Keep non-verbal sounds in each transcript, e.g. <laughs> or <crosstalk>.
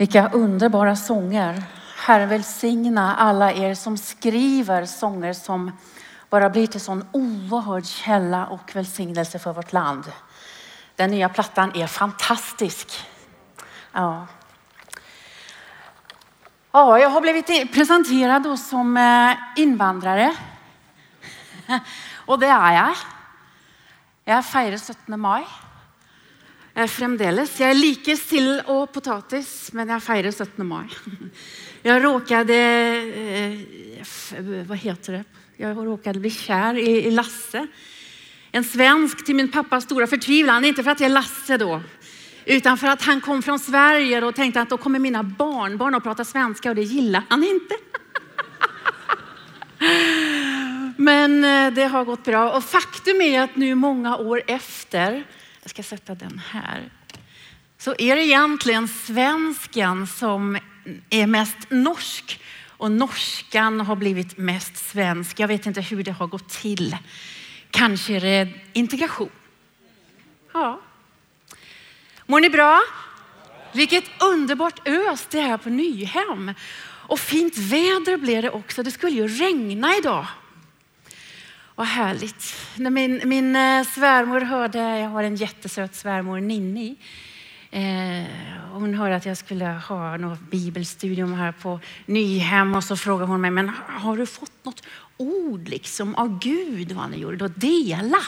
Vilka underbara sånger. Herre välsigna alla er som skriver sånger som bara blir till sån oerhörd källa och välsignelse för vårt land. Den nya plattan är fantastisk. Ja. Ja, jag har blivit presenterad som eh, invandrare. <laughs> Och det är jag. Jag firar 17 maj. Fremdeles. Jag är sild och potatis, men jag firar 17 maj. Jag råkade, vad heter det? Jag råkade bli kär i Lasse. En svensk till min pappas stora förtvivlan. Inte för att jag är Lasse då, utan för att han kom från Sverige och tänkte att då kommer mina barnbarn att prata svenska och det gillar han inte. <laughs> Men eh, det har gått bra och faktum är att nu många år efter jag ska sätta den här. Så är det egentligen svensken som är mest norsk och norskan har blivit mest svensk. Jag vet inte hur det har gått till. Kanske är det integration. Ja. Mår ni bra? Vilket underbart ös det är på Nyhem. Och fint väder blev det också. Det skulle ju regna idag. Vad härligt. När min, min eh, svärmor hörde, jag har en jättesöt svärmor, Ninni. Eh, hon hörde att jag skulle ha något bibelstudium här på Nyhem och så frågade hon mig, men har du fått något ord liksom av Gud vad han gjorde? Då dela.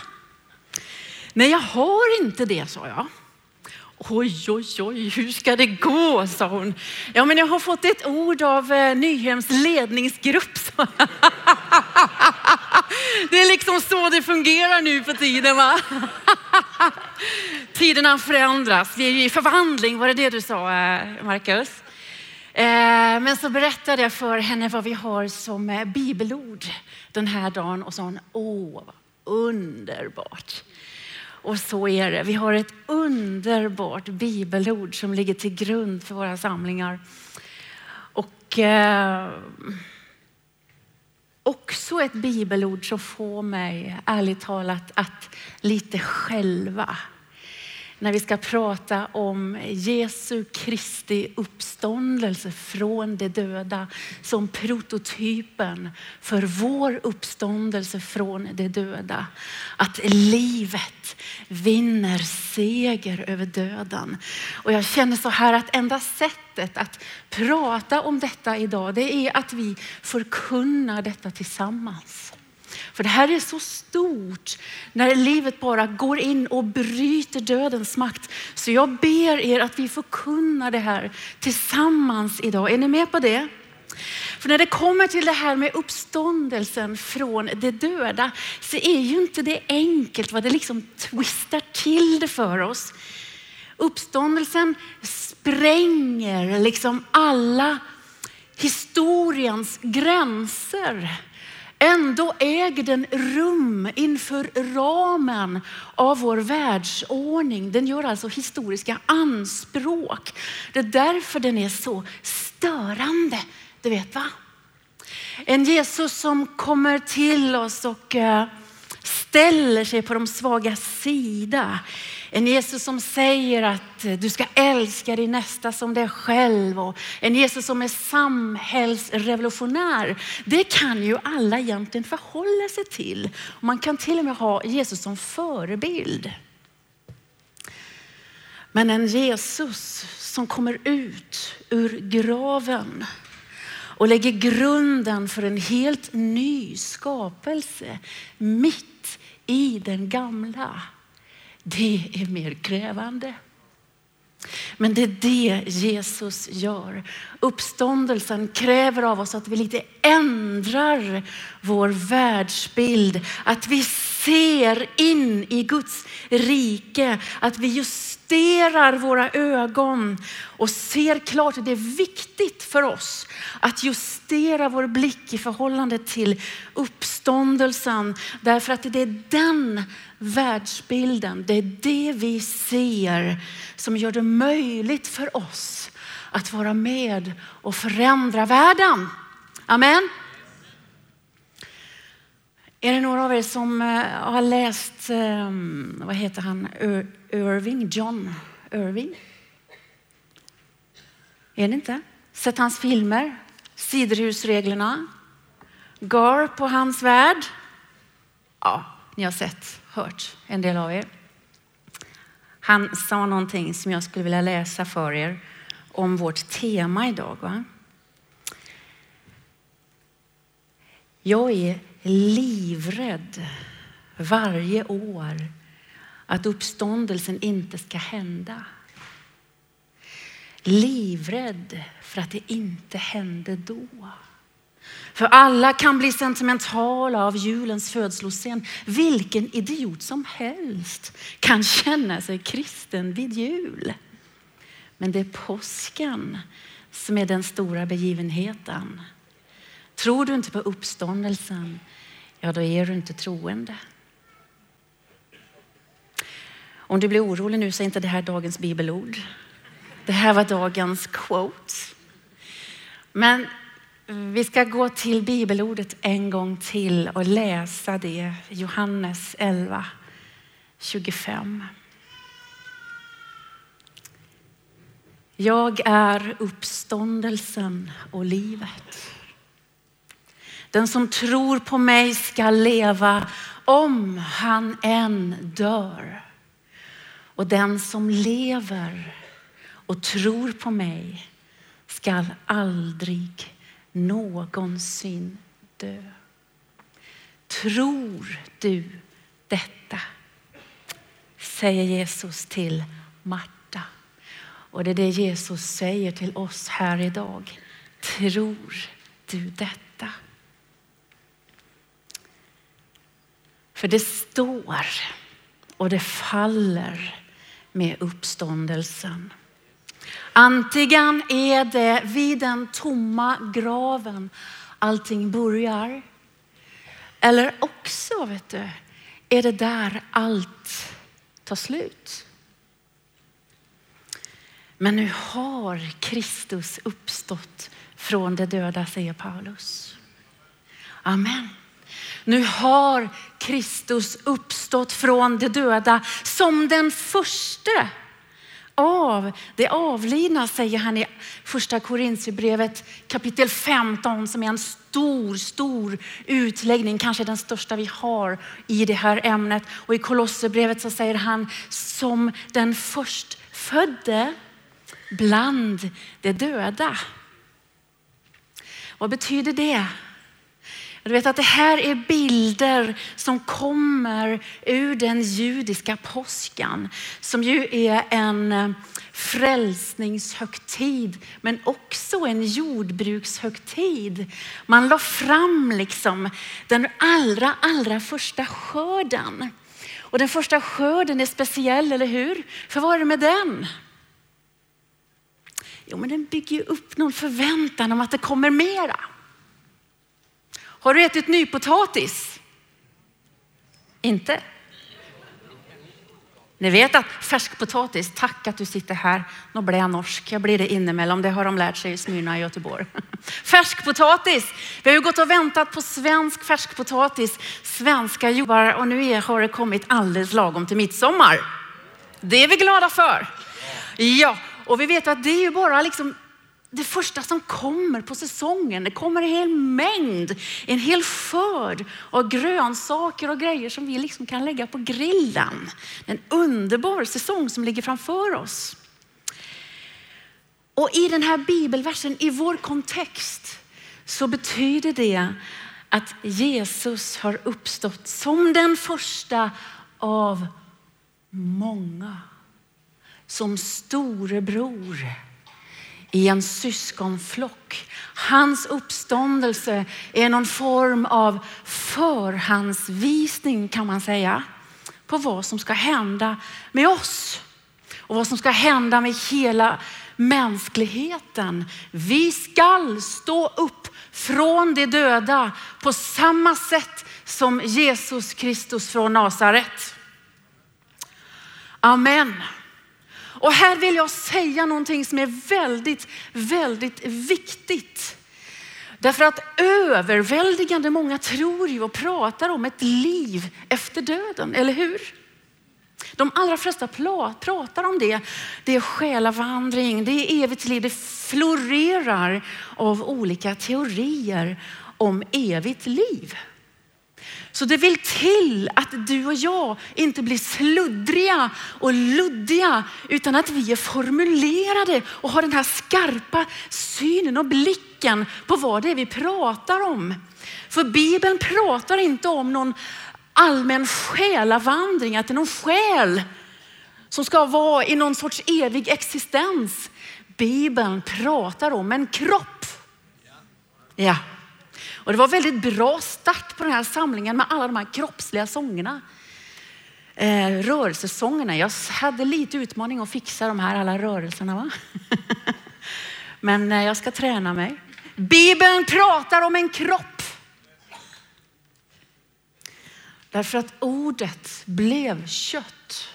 Nej, jag har inte det, sa jag. Oj, oj, oj, hur ska det gå? sa hon. Ja, men jag har fått ett ord av eh, Nyhems ledningsgrupp. sa jag. <laughs> Det är liksom så det fungerar nu för tiden. Va? Tiderna förändras. Vi är ju i förvandling, var det det du sa Markus? Marcus? Eh, men så berättade jag för henne vad vi har som eh, bibelord den här dagen och sa hon, åh, underbart. Och så är det. Vi har ett underbart bibelord som ligger till grund för våra samlingar. Och också ett bibelord som får mig, ärligt talat, att lite själva när vi ska prata om Jesu Kristi uppståndelse från de döda som prototypen för vår uppståndelse från de döda. Att livet vinner seger över döden. Och jag känner så här att enda sättet att prata om detta idag, det är att vi förkunnar detta tillsammans. För det här är så stort när livet bara går in och bryter dödens makt. Så jag ber er att vi förkunnar det här tillsammans idag. Är ni med på det? För när det kommer till det här med uppståndelsen från de döda så är ju inte det enkelt vad det liksom twistar till det för oss. Uppståndelsen spränger liksom alla historiens gränser. Ändå äger den rum inför ramen av vår världsordning. Den gör alltså historiska anspråk. Det är därför den är så störande. Du vet va? En Jesus som kommer till oss och eh, ställer sig på de svaga sida. En Jesus som säger att du ska älska din nästa som dig själv och en Jesus som är samhällsrevolutionär. Det kan ju alla egentligen förhålla sig till. Man kan till och med ha Jesus som förebild. Men en Jesus som kommer ut ur graven och lägger grunden för en helt ny skapelse mitt i den gamla det är mer krävande. Men det är det Jesus gör. Uppståndelsen kräver av oss att vi lite ändrar vår världsbild. Att vi ser in i Guds rike. Att vi just justerar våra ögon och ser klart det är viktigt för oss att justera vår blick i förhållande till uppståndelsen. Därför att det är den världsbilden, det är det vi ser som gör det möjligt för oss att vara med och förändra världen. Amen. Är det några av er som eh, har läst, ehm, vad heter han, Irving, John Irving? Är det inte? Sett hans filmer, Siderhusreglerna, Gar på hans värld. Ja, ni har sett, hört en del av er. Han sa någonting som jag skulle vilja läsa för er om vårt tema idag. Va? Jag är livrädd varje år att uppståndelsen inte ska hända. Livrädd för att det inte hände då. För alla kan bli sentimentala av julens födsloscen. Vilken idiot som helst kan känna sig kristen vid jul. Men det är påsken som är den stora begivenheten. Tror du inte på uppståndelsen, ja då är du inte troende. Om du blir orolig nu så är inte det här dagens bibelord. Det här var dagens quote. Men vi ska gå till bibelordet en gång till och läsa det. Johannes 11, 25. Jag är uppståndelsen och livet. Den som tror på mig ska leva om han än dör. Och den som lever och tror på mig ska aldrig någonsin dö. Tror du detta? Säger Jesus till Marta. Och det är det Jesus säger till oss här idag. Tror du detta? För det står och det faller med uppståndelsen. Antingen är det vid den tomma graven allting börjar. Eller också vet du, är det där allt tar slut. Men nu har Kristus uppstått från de döda, säger Paulus. Amen. Nu har Kristus uppstått från de döda som den första av det avlidna, säger han i första Korintierbrevet kapitel 15 som är en stor, stor utläggning, kanske den största vi har i det här ämnet. Och i Kolosserbrevet så säger han som den förstfödde bland de döda. Vad betyder det? Du vet att det här är bilder som kommer ur den judiska påskan som ju är en eh, frälsningshögtid men också en jordbrukshögtid. Man la fram liksom den allra, allra första skörden. Och den första skörden är speciell, eller hur? För vad är det med den? Jo, men den bygger upp någon förväntan om att det kommer mera. Har du ätit nypotatis? Inte? Ni vet att färskpotatis, tack att du sitter här. Nu blir jag norsk, jag blir det inemellan. Det har de lärt sig i Smyrna i Göteborg. <laughs> Färskpotatis, vi har ju gått och väntat på svensk färskpotatis, svenska jordar och nu har det kommit alldeles lagom till midsommar. Det är vi glada för. Ja, och vi vet att det är ju bara liksom det första som kommer på säsongen. Det kommer en hel mängd, en hel skörd av grönsaker och grejer som vi liksom kan lägga på grillen. En underbar säsong som ligger framför oss. Och i den här bibelversen, i vår kontext, så betyder det att Jesus har uppstått som den första av många. Som storebror i en syskonflock. Hans uppståndelse är någon form av förhandsvisning kan man säga på vad som ska hända med oss och vad som ska hända med hela mänskligheten. Vi skall stå upp från de döda på samma sätt som Jesus Kristus från Nasaret. Amen. Och här vill jag säga någonting som är väldigt, väldigt viktigt. Därför att överväldigande många tror ju och pratar om ett liv efter döden, eller hur? De allra flesta pratar om det. Det är själavandring, det är evigt liv. Det florerar av olika teorier om evigt liv. Så det vill till att du och jag inte blir sluddriga och luddiga utan att vi är formulerade och har den här skarpa synen och blicken på vad det är vi pratar om. För Bibeln pratar inte om någon allmän själavandring, att det är någon själ som ska vara i någon sorts evig existens. Bibeln pratar om en kropp. Ja. Och det var väldigt bra start på den här samlingen med alla de här kroppsliga sångerna. Eh, rörelsesångerna. Jag hade lite utmaning att fixa de här alla rörelserna. Va? <laughs> Men eh, jag ska träna mig. Bibeln pratar om en kropp. Därför att ordet blev kött.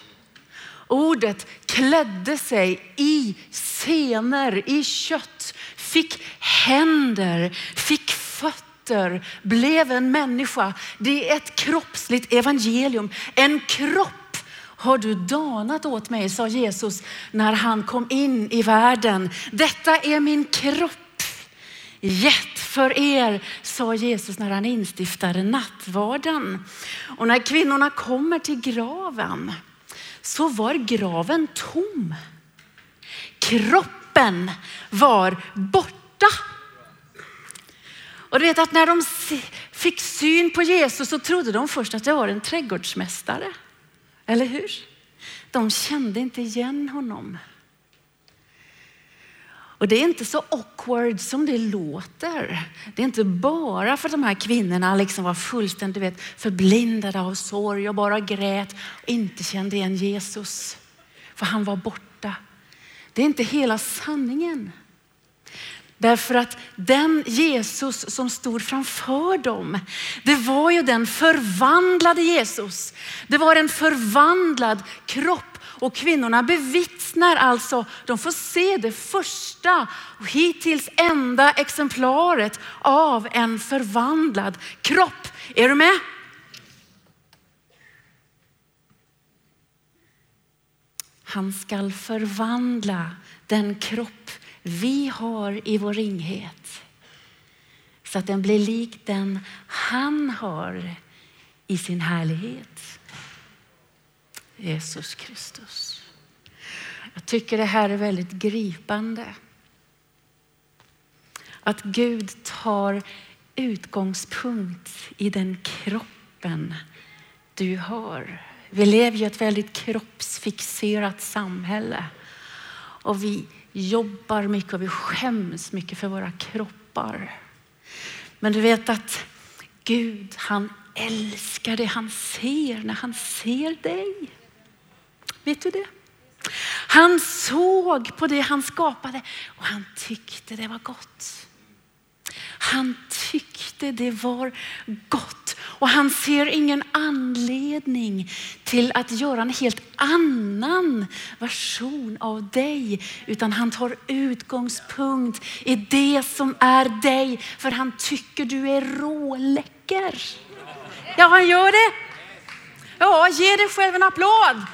Ordet klädde sig i scener, i kött, fick händer, fick fötter, blev en människa. Det är ett kroppsligt evangelium. En kropp har du danat åt mig, sa Jesus när han kom in i världen. Detta är min kropp gett för er, sa Jesus när han instiftade nattvarden. Och när kvinnorna kommer till graven så var graven tom. Kroppen var borta. Och du vet att när de fick syn på Jesus så trodde de först att det var en trädgårdsmästare. Eller hur? De kände inte igen honom. Och det är inte så awkward som det låter. Det är inte bara för att de här kvinnorna liksom var fullständigt vet, förblindade av sorg och bara grät och inte kände igen Jesus. För han var borta. Det är inte hela sanningen. Därför att den Jesus som stod framför dem, det var ju den förvandlade Jesus. Det var en förvandlad kropp och kvinnorna bevittnar alltså, de får se det första och hittills enda exemplaret av en förvandlad kropp. Är du med? Han skall förvandla den kropp vi har i vår ringhet så att den blir lik den han har i sin härlighet. Jesus Kristus. Jag tycker det här är väldigt gripande. Att Gud tar utgångspunkt i den kroppen du har. Vi lever i ett väldigt kroppsfixerat samhälle och vi jobbar mycket och vi skäms mycket för våra kroppar. Men du vet att Gud, han älskar det han ser när han ser dig. Vet du det? Han såg på det han skapade och han tyckte det var gott. Han tyckte det var gott och han ser ingen anledning till att göra en helt annan version av dig. Utan han tar utgångspunkt i det som är dig. För han tycker du är råläcker. Ja, han gör det. Ja, ge dig själv en applåd.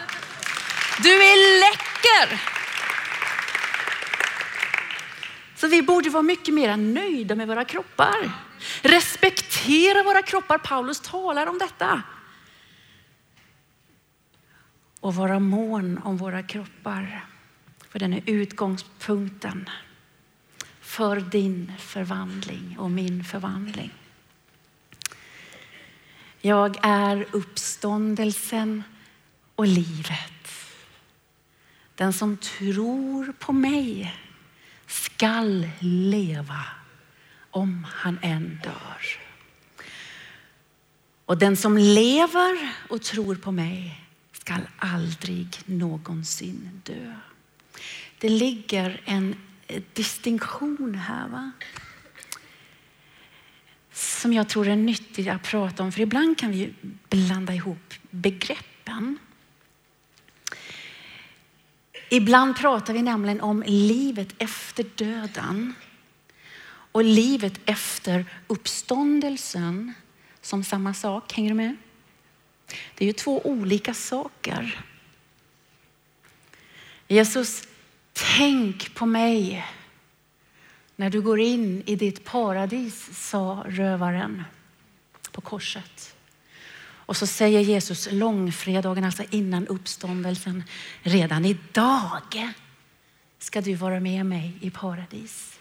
Du är läcker. Så vi borde vara mycket mer nöjda med våra kroppar. Respektera våra kroppar. Paulus talar om detta. Och vara mån om våra kroppar. För den är utgångspunkten för din förvandling och min förvandling. Jag är uppståndelsen och livet. Den som tror på mig skall leva om han än dör. Och den som lever och tror på mig skall aldrig någonsin dö. Det ligger en distinktion här. Va? Som jag tror är nyttig att prata om, för ibland kan vi blanda ihop begreppen. Ibland pratar vi nämligen om livet efter döden och livet efter uppståndelsen som samma sak. Hänger du med? Det är ju två olika saker. Jesus, tänk på mig när du går in i ditt paradis, sa rövaren på korset. Och så säger Jesus långfredagen, alltså innan uppståndelsen, redan idag ska du vara med mig i paradis.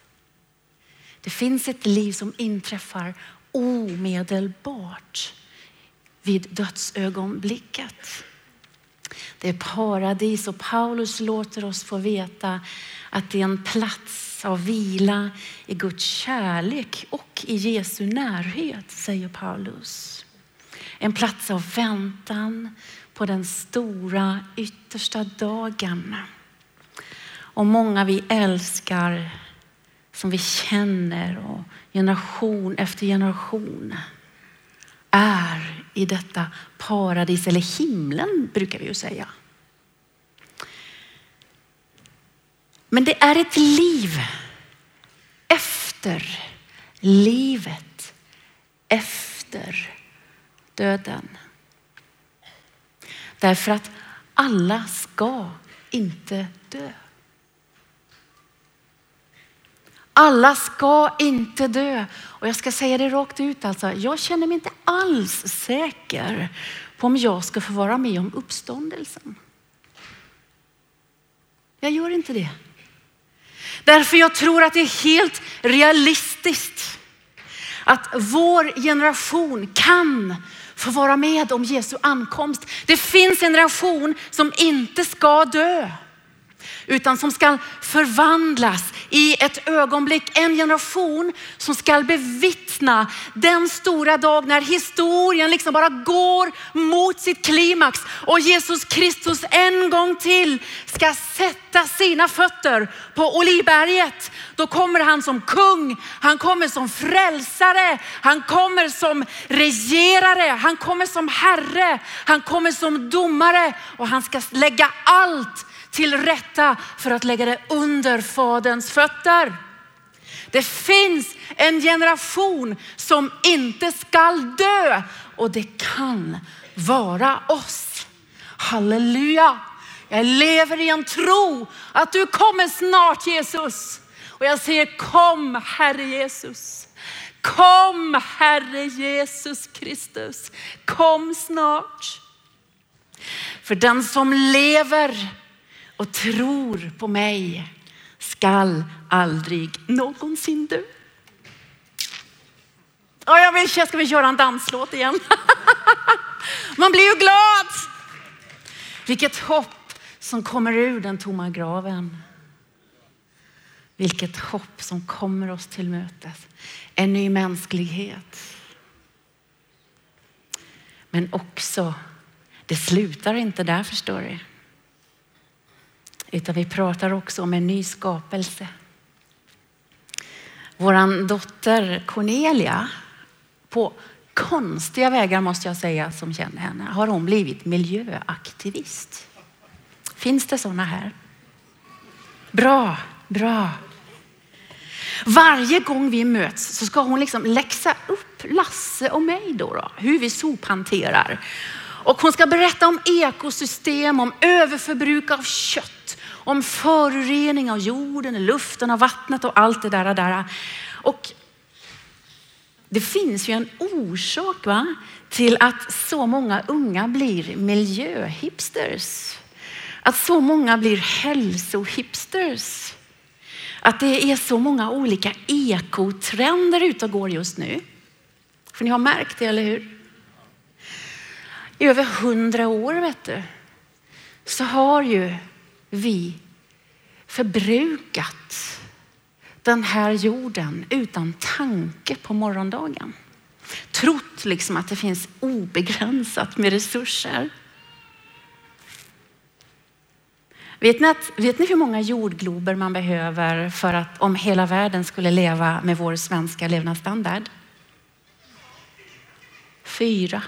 Det finns ett liv som inträffar omedelbart vid dödsögonblicket. Det är paradis och Paulus låter oss få veta att det är en plats av vila i Guds kärlek och i Jesu närhet, säger Paulus. En plats av väntan på den stora yttersta dagen. Och många vi älskar, som vi känner och generation efter generation är i detta paradis, eller himlen brukar vi ju säga. Men det är ett liv efter livet efter döden. Därför att alla ska inte dö. Alla ska inte dö. Och jag ska säga det rakt ut alltså. Jag känner mig inte alls säker på om jag ska få vara med om uppståndelsen. Jag gör inte det. Därför jag tror att det är helt realistiskt att vår generation kan få vara med om Jesu ankomst. Det finns en generation som inte ska dö utan som ska förvandlas i ett ögonblick. En generation som ska bevittna den stora dag när historien liksom bara går mot sitt klimax och Jesus Kristus en gång till ska sätta sina fötter på Olivberget. Då kommer han som kung, han kommer som frälsare, han kommer som regerare, han kommer som herre, han kommer som domare och han ska lägga allt till rätta för att lägga det under Faderns fötter. Det finns en generation som inte skall dö och det kan vara oss. Halleluja. Jag lever i en tro att du kommer snart Jesus. Och jag säger kom Herre Jesus. Kom Herre Jesus Kristus. Kom snart. För den som lever och tror på mig skall aldrig någonsin dö. Ja, jag vill, ska vi köra en danslåt igen? <laughs> Man blir ju glad. Vilket hopp som kommer ur den tomma graven. Vilket hopp som kommer oss till mötes. En ny mänsklighet. Men också, det slutar inte där förstår du. Utan vi pratar också om en ny skapelse. Vår dotter Cornelia, på konstiga vägar måste jag säga som känner henne, har hon blivit miljöaktivist. Finns det sådana här? Bra, bra. Varje gång vi möts så ska hon liksom läxa upp Lasse och mig då, då hur vi sophanterar. Och hon ska berätta om ekosystem, om överförbruk av kött, om förorening av jorden, luften av vattnet och allt det där. där. Och det finns ju en orsak va, till att så många unga blir miljöhipsters. Att så många blir hälsohipsters. Att det är så många olika ekotrender ute och går just nu. För ni har märkt det, eller hur? I över hundra år vet du, så har ju vi förbrukat den här jorden utan tanke på morgondagen. Trott liksom att det finns obegränsat med resurser. Vet ni, att, vet ni hur många jordglober man behöver för att om hela världen skulle leva med vår svenska levnadsstandard? Fyra.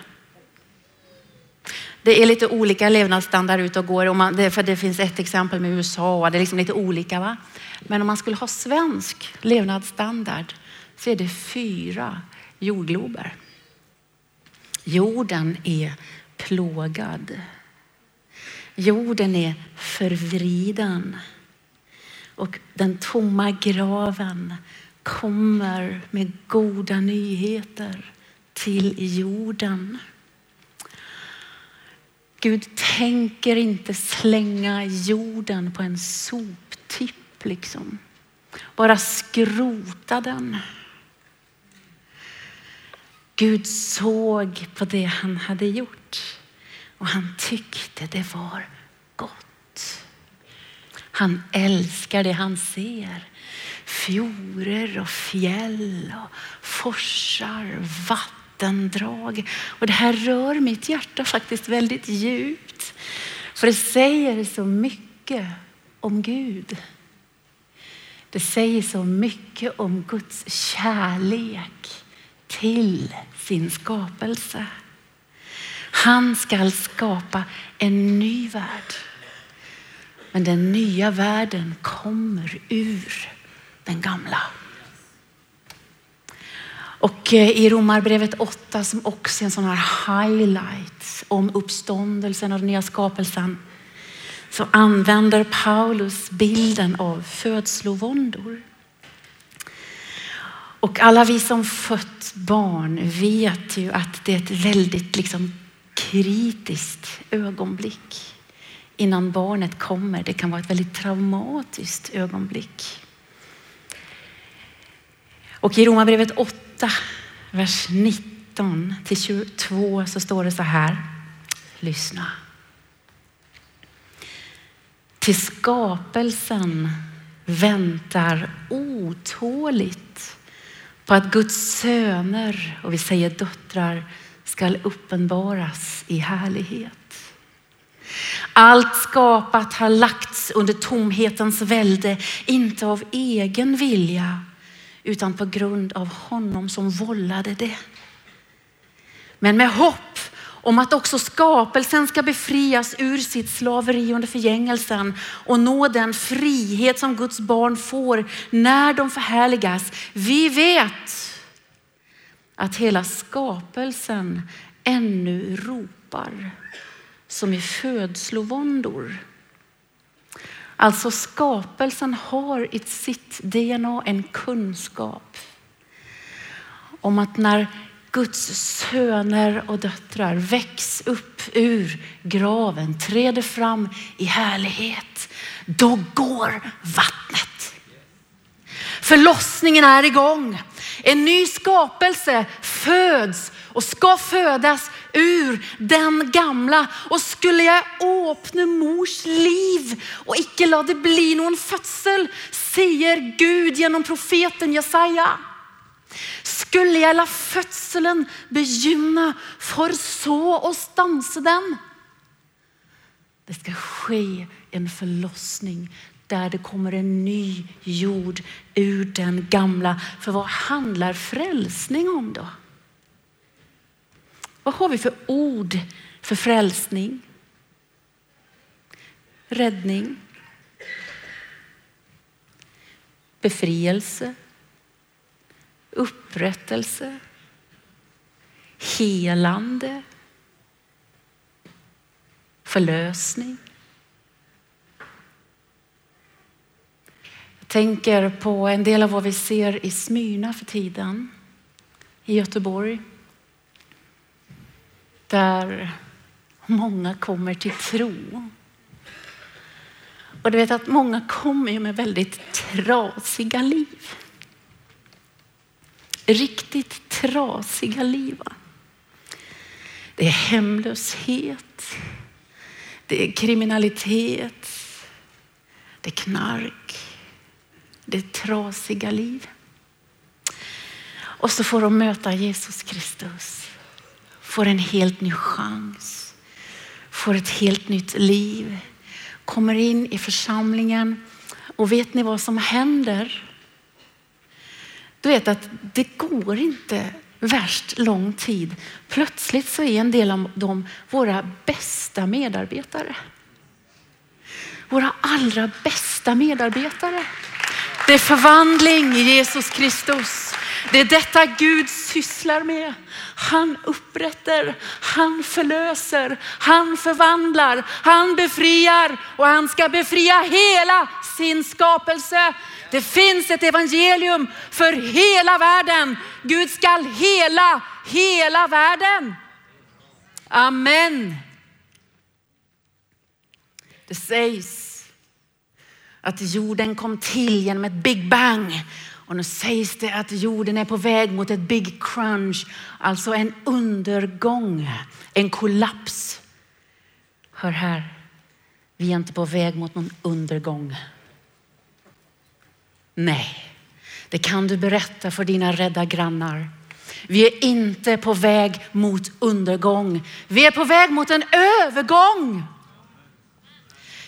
Det är lite olika levnadsstandard ute och går. Och man, det, för det finns ett exempel med USA och det är liksom lite olika. Va? Men om man skulle ha svensk levnadsstandard så är det fyra jordglober. Jorden är plågad. Jorden är förvriden och den tomma graven kommer med goda nyheter till jorden. Gud tänker inte slänga jorden på en soptipp liksom. Bara skrota den. Gud såg på det han hade gjort och han tyckte det var gott. Han älskar det han ser. Fjorer och fjäll och forsar, vatten, vattendrag. Och det här rör mitt hjärta faktiskt väldigt djupt. För det säger så mycket om Gud. Det säger så mycket om Guds kärlek till sin skapelse. Han ska skapa en ny värld. Men den nya världen kommer ur den gamla. Och eh, i Romarbrevet 8 som också är en sån här highlight om uppståndelsen och den nya skapelsen så använder Paulus bilden av födslovåndor. Och alla vi som fött barn vet ju att det är ett väldigt liksom, kritiskt ögonblick innan barnet kommer. Det kan vara ett väldigt traumatiskt ögonblick. Och i Romarbrevet 8, vers 19 till 22 så står det så här. Lyssna. Till skapelsen väntar otåligt på att Guds söner, och vi säger döttrar, skall uppenbaras i härlighet. Allt skapat har lagts under tomhetens välde, inte av egen vilja, utan på grund av honom som vållade det. Men med hopp om att också skapelsen ska befrias ur sitt slaveri under förgängelsen och nå den frihet som Guds barn får när de förhärligas. Vi vet att hela skapelsen ännu ropar som i födslovåndor. Alltså skapelsen har i sitt DNA en kunskap om att när Guds söner och döttrar väcks upp ur graven, träder fram i härlighet, då går vattnet. Förlossningen är igång. En ny skapelse föds och ska födas ur den gamla. Och skulle jag öppna mors liv och icke låta det bli någon födsel, säger Gud genom profeten Jesaja. Skulle jag låta födseln begynna för så och stansa den. Det ska ske en förlossning där det kommer en ny jord ur den gamla. För vad handlar frälsning om då? Vad har vi för ord för frälsning? Räddning. Befrielse. Upprättelse. Helande. Förlösning. Jag tänker på en del av vad vi ser i Smyrna för tiden, i Göteborg där många kommer till tro. Och du vet att många kommer ju med väldigt trasiga liv. Riktigt trasiga liv. Det är hemlöshet, det är kriminalitet, det är knark, det är trasiga liv. Och så får de möta Jesus Kristus får en helt ny chans, får ett helt nytt liv, kommer in i församlingen och vet ni vad som händer? Du vet att det går inte värst lång tid. Plötsligt så är en del av dem våra bästa medarbetare. Våra allra bästa medarbetare. Det är förvandling i Jesus Kristus. Det är detta Gud sysslar med. Han upprättar, han förlöser, han förvandlar, han befriar och han ska befria hela sin skapelse. Det finns ett evangelium för hela världen. Gud skall hela, hela världen. Amen. Det sägs att jorden kom till genom ett Big Bang och nu sägs det att jorden är på väg mot ett big crunch, alltså en undergång, en kollaps. Hör här, vi är inte på väg mot någon undergång. Nej, det kan du berätta för dina rädda grannar. Vi är inte på väg mot undergång. Vi är på väg mot en övergång.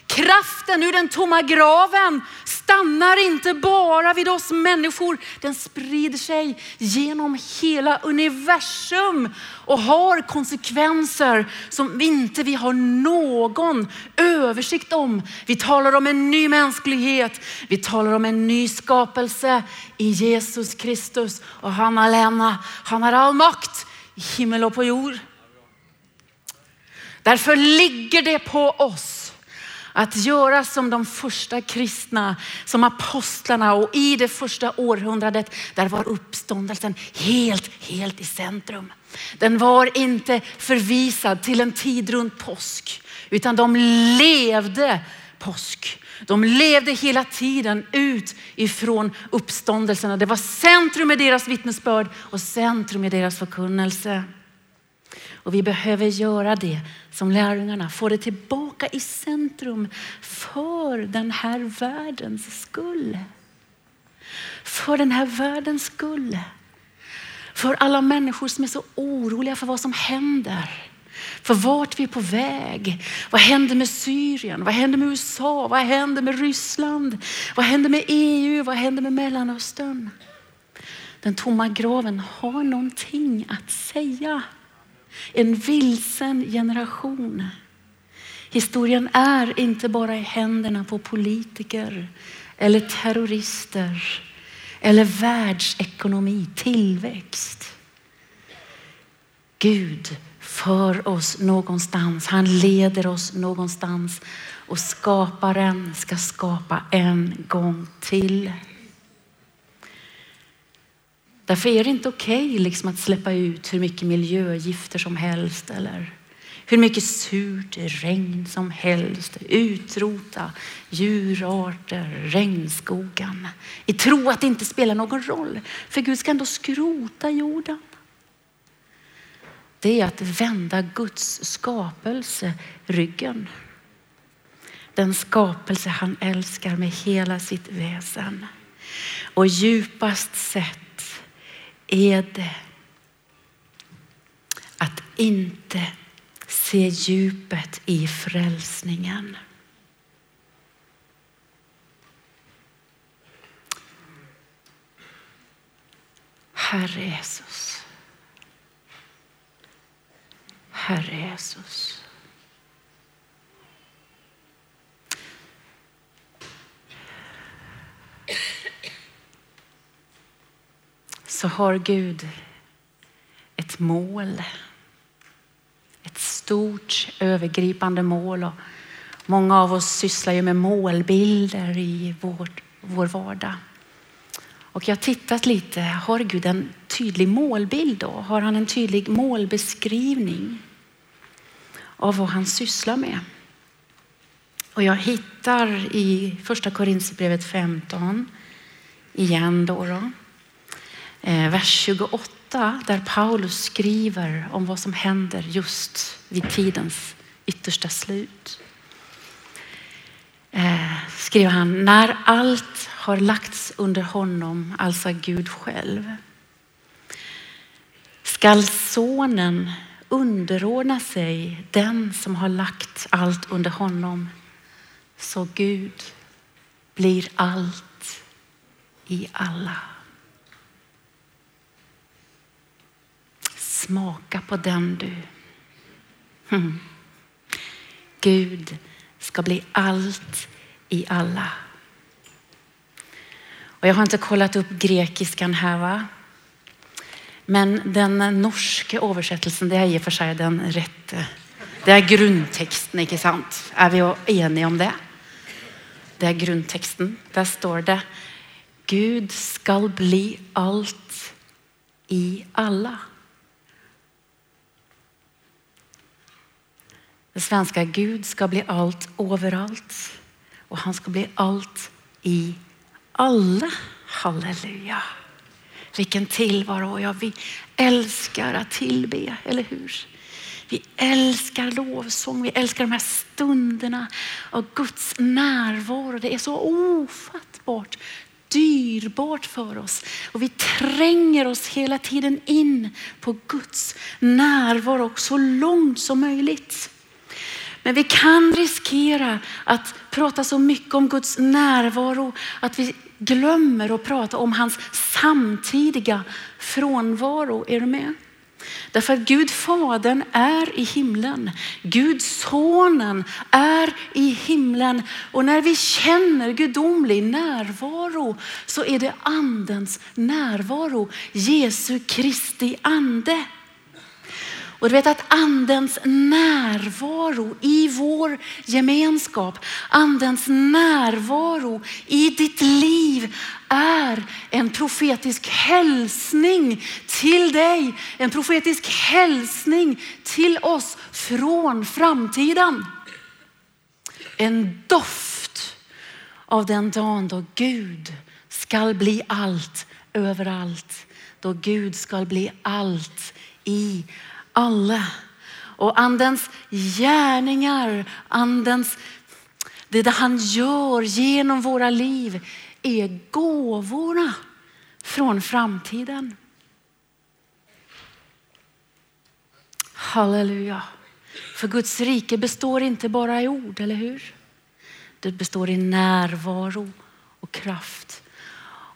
Kraften ur den tomma graven stannar inte bara vid oss människor. Den sprider sig genom hela universum och har konsekvenser som inte vi har någon översikt om. Vi talar om en ny mänsklighet. Vi talar om en ny skapelse i Jesus Kristus och han alena. Han har all makt i himmel och på jord. Därför ligger det på oss att göra som de första kristna, som apostlarna och i det första århundradet, där var uppståndelsen helt, helt i centrum. Den var inte förvisad till en tid runt påsk, utan de levde påsk. De levde hela tiden ut ifrån uppståndelsen. Det var centrum i deras vittnesbörd och centrum i deras förkunnelse. Och vi behöver göra det som lärjungarna, få det tillbaka i centrum för den här världens skull. För den här världens skull. För alla människor som är så oroliga för vad som händer. För vart vi är på väg. Vad händer med Syrien? Vad händer med USA? Vad händer med Ryssland? Vad händer med EU? Vad händer med Mellanöstern? Den tomma graven har någonting att säga. En vilsen generation. Historien är inte bara i händerna på politiker eller terrorister eller världsekonomi, tillväxt. Gud för oss någonstans. Han leder oss någonstans och skaparen ska skapa en gång till. Därför är det inte okej okay, liksom att släppa ut hur mycket miljögifter som helst eller hur mycket surt regn som helst. Utrota djurarter, regnskogen. I tro att det inte spelar någon roll. För Gud ska ändå skrota jorden. Det är att vända Guds skapelse ryggen. Den skapelse han älskar med hela sitt väsen. Och djupast sett är det att inte se djupet i frälsningen. Herre Jesus. Herre Jesus. Så har Gud ett mål. Ett stort övergripande mål. Och många av oss sysslar ju med målbilder i vår, vår vardag. Och jag har tittat lite, har Gud en tydlig målbild då? Har han en tydlig målbeskrivning av vad han sysslar med? Och jag hittar i första Korinthierbrevet 15 igen då. då Eh, vers 28 där Paulus skriver om vad som händer just vid tidens yttersta slut. Eh, skriver han, när allt har lagts under honom, alltså Gud själv, skall sonen underordna sig den som har lagt allt under honom, så Gud blir allt i alla. Smaka på den du. Mm. Gud ska bli allt i alla. Och jag har inte kollat upp grekiskan här va? Men den norska översättelsen, det är i och för sig den rätta. Det är grundtexten, inte sant? Är vi eniga om det? Det är grundtexten. Där står det Gud skall bli allt i alla. Det svenska Gud ska bli allt överallt och han ska bli allt i alla. Halleluja. Vilken tillvaro. Ja, vi älskar att tillbe, eller hur? Vi älskar lovsång, vi älskar de här stunderna av Guds närvaro. Det är så ofattbart dyrbart för oss och vi tränger oss hela tiden in på Guds närvaro så långt som möjligt. Men vi kan riskera att prata så mycket om Guds närvaro att vi glömmer att prata om hans samtidiga frånvaro. Är du med? Därför att Gud Fadern är i himlen. Gud Sonen är i himlen. Och när vi känner gudomlig närvaro så är det andens närvaro. Jesu Kristi ande. Och du vet att andens närvaro i vår gemenskap, andens närvaro i ditt liv är en profetisk hälsning till dig. En profetisk hälsning till oss från framtiden. En doft av den dagen då Gud skall bli allt överallt. Då Gud skall bli allt i alla. Och andens gärningar, andens, det där han gör genom våra liv är gåvorna från framtiden. Halleluja. För Guds rike består inte bara i ord, eller hur? Det består i närvaro och kraft.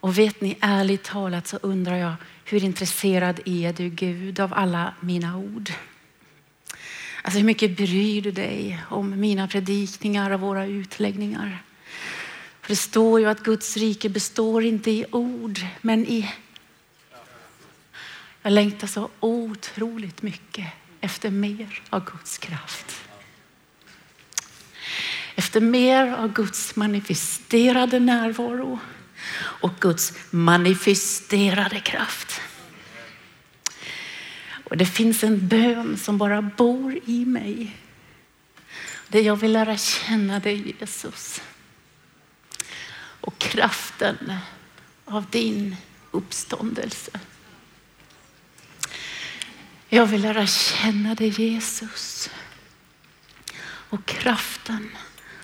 Och vet ni, ärligt talat så undrar jag, hur intresserad är du Gud av alla mina ord? Alltså hur mycket bryr du dig om mina predikningar och våra utläggningar? För det står ju att Guds rike består inte i ord, men i... Jag längtar så otroligt mycket efter mer av Guds kraft. Efter mer av Guds manifesterade närvaro och Guds manifesterade kraft. Och det finns en bön som bara bor i mig. Det jag vill lära känna dig Jesus. Och kraften av din uppståndelse. Jag vill lära känna dig Jesus. Och kraften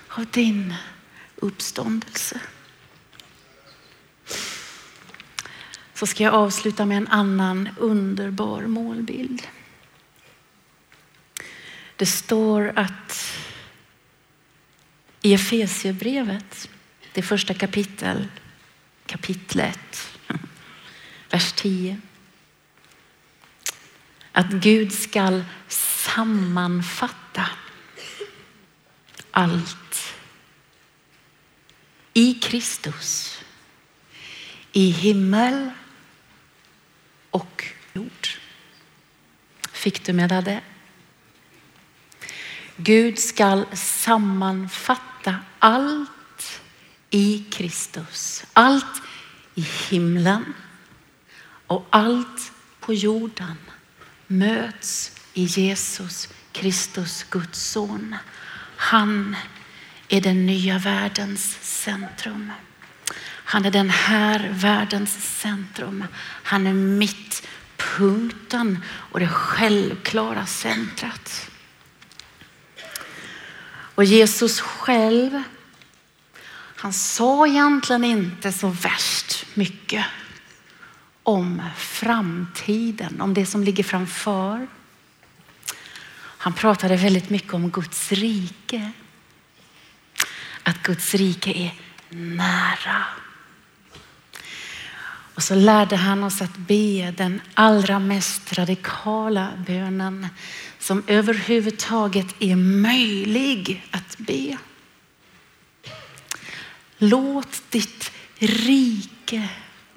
av din uppståndelse. Så ska jag avsluta med en annan underbar målbild. Det står att i Efesierbrevet, det första kapitel, kapitlet, <laughs> vers 10. Att Gud skall sammanfatta allt i Kristus, i himmel och jord. Fick du med dig det? Gud skall sammanfatta allt i Kristus. Allt i himlen och allt på jorden möts i Jesus Kristus, Guds son. Han är den nya världens centrum. Han är den här världens centrum. Han är mittpunkten och det självklara centrat. Och Jesus själv, han sa egentligen inte så värst mycket om framtiden, om det som ligger framför. Han pratade väldigt mycket om Guds rike. Att Guds rike är nära. Och så lärde han oss att be den allra mest radikala bönen som överhuvudtaget är möjlig att be. Låt ditt rike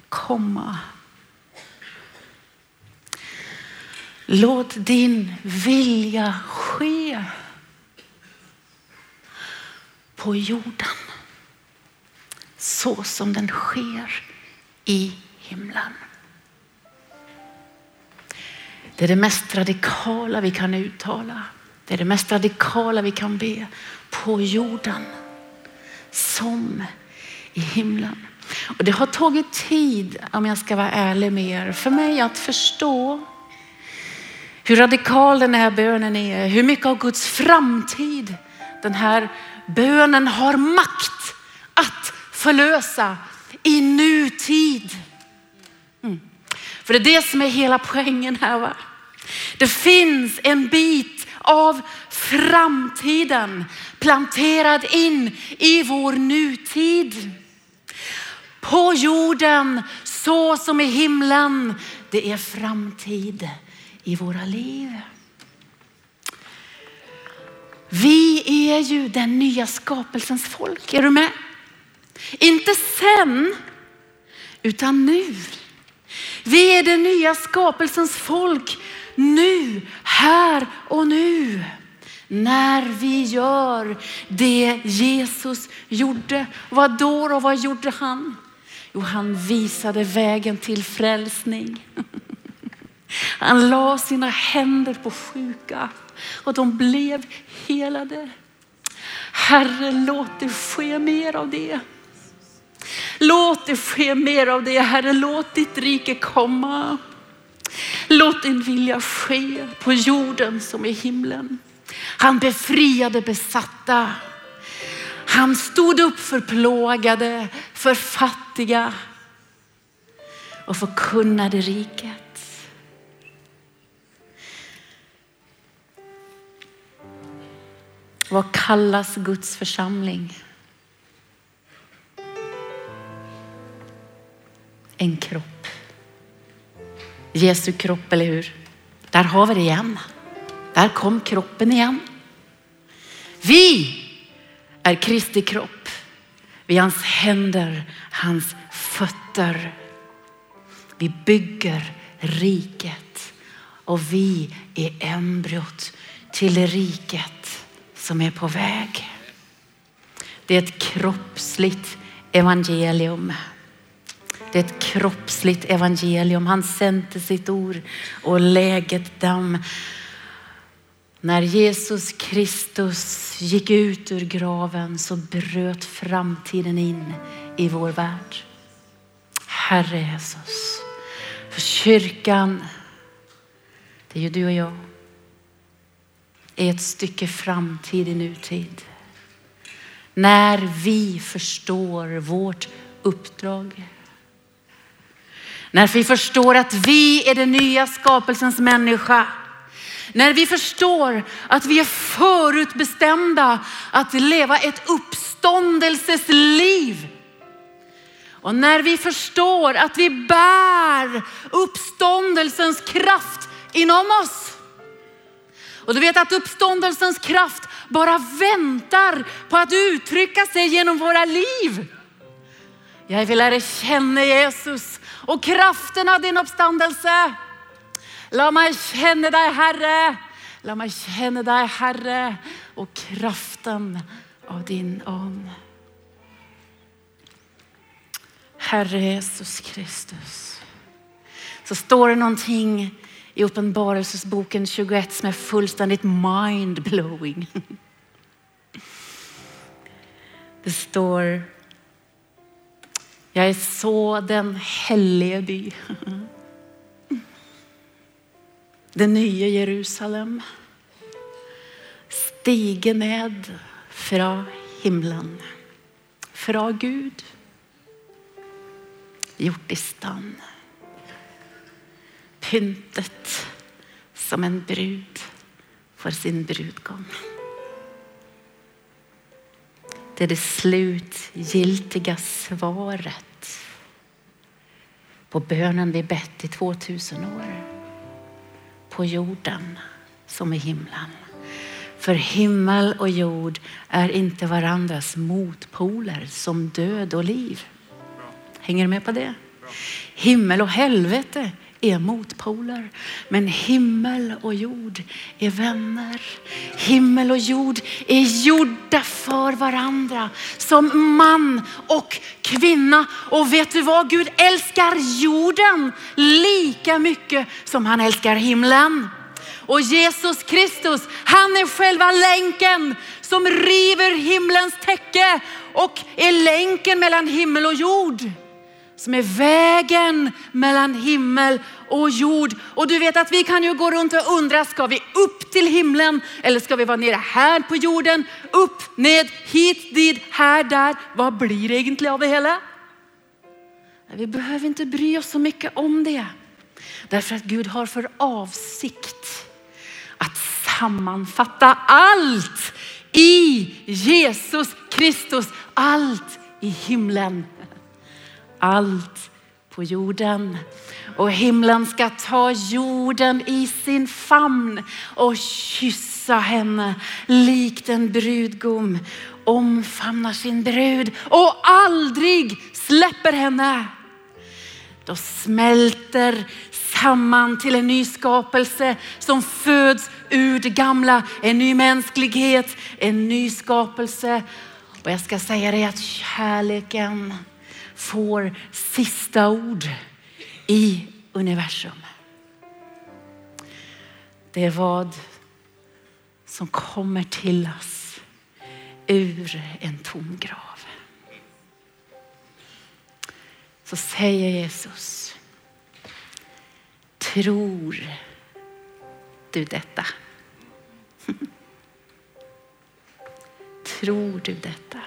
komma. Låt din vilja ske på jorden så som den sker i himlen. Det är det mest radikala vi kan uttala. Det är det mest radikala vi kan be på jorden som i himlen. Och det har tagit tid, om jag ska vara ärlig med er, för mig att förstå hur radikal den här bönen är, hur mycket av Guds framtid den här bönen har makt att förlösa i nutid. För det är det som är hela poängen här. Va? Det finns en bit av framtiden planterad in i vår nutid. På jorden så som i himlen. Det är framtid i våra liv. Vi är ju den nya skapelsens folk. Är du med? Inte sen, utan nu. Vi är den nya skapelsens folk nu, här och nu. När vi gör det Jesus gjorde. Vad då och vad gjorde han? Jo, han visade vägen till frälsning. <laughs> Han la sina händer på sjuka och de blev helade. Herre, låt det ske mer av det. Låt det ske mer av det, Herre. Låt ditt rike komma. Låt din vilja ske på jorden som i himlen. Han befriade besatta. Han stod upp för plågade, för fattiga och förkunnade riket. Vad kallas Guds församling? En kropp. Jesu kropp, eller hur? Där har vi det igen. Där kom kroppen igen. Vi är Kristi kropp. Vi är hans händer, hans fötter. Vi bygger riket och vi är embryot till det riket som är på väg. Det är ett kroppsligt evangelium. Det är ett kroppsligt evangelium. Han sände sitt ord och läget dem. När Jesus Kristus gick ut ur graven så bröt framtiden in i vår värld. Herre Jesus, för kyrkan, det är ju du och jag, är ett stycke framtid i nutid. När vi förstår vårt uppdrag. När vi förstår att vi är den nya skapelsens människa. När vi förstår att vi är förutbestämda att leva ett uppståndelses liv. Och när vi förstår att vi bär uppståndelsens kraft inom oss. Och du vet att uppståndelsens kraft bara väntar på att uttrycka sig genom våra liv. Jag vill lära känna Jesus och kraften av din uppståndelse. Låt mig känna dig Herre. Låt mig känna dig Herre och kraften av din ande. Herre Jesus Kristus. Så står det någonting i Uppenbarelsesboken 21 som är fullständigt mindblowing. <laughs> Det står, jag är så den helige by. Det nya Jerusalem stige ned från himlen, från Gud, gjort i stand pyntet som en brud för sin brudgång. Det är det slutgiltiga svaret på bönen vi bett i 2000 år. På jorden som i himlen. För himmel och jord är inte varandras motpoler som död och liv. Hänger du med på det? Himmel och helvete är motpoler. Men himmel och jord är vänner. Himmel och jord är gjorda för varandra som man och kvinna. Och vet du vad? Gud älskar jorden lika mycket som han älskar himlen. Och Jesus Kristus, han är själva länken som river himlens täcke och är länken mellan himmel och jord. Som är vägen mellan himmel och jord. Och du vet att vi kan ju gå runt och undra, ska vi upp till himlen eller ska vi vara nere här på jorden? Upp, ned, hit, dit, här, där. Vad blir det egentligen av det hela? Vi behöver inte bry oss så mycket om det. Därför att Gud har för avsikt att sammanfatta allt i Jesus Kristus. Allt i himlen. Allt på jorden. Och himlen ska ta jorden i sin famn och kyssa henne likt en brudgum omfamnar sin brud och aldrig släpper henne. Då smälter samman till en ny skapelse som föds ur det gamla. En ny mänsklighet, en ny skapelse. Och jag ska säga dig att kärleken får sista ord i universum. Det är vad som kommer till oss ur en tom grav. Så säger Jesus, tror du detta? <laughs> Tror du detta?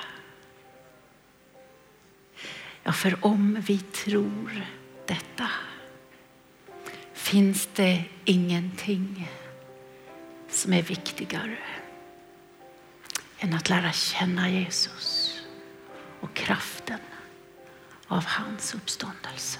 Ja, för om vi tror detta finns det ingenting som är viktigare än att lära känna Jesus och kraften av hans uppståndelse.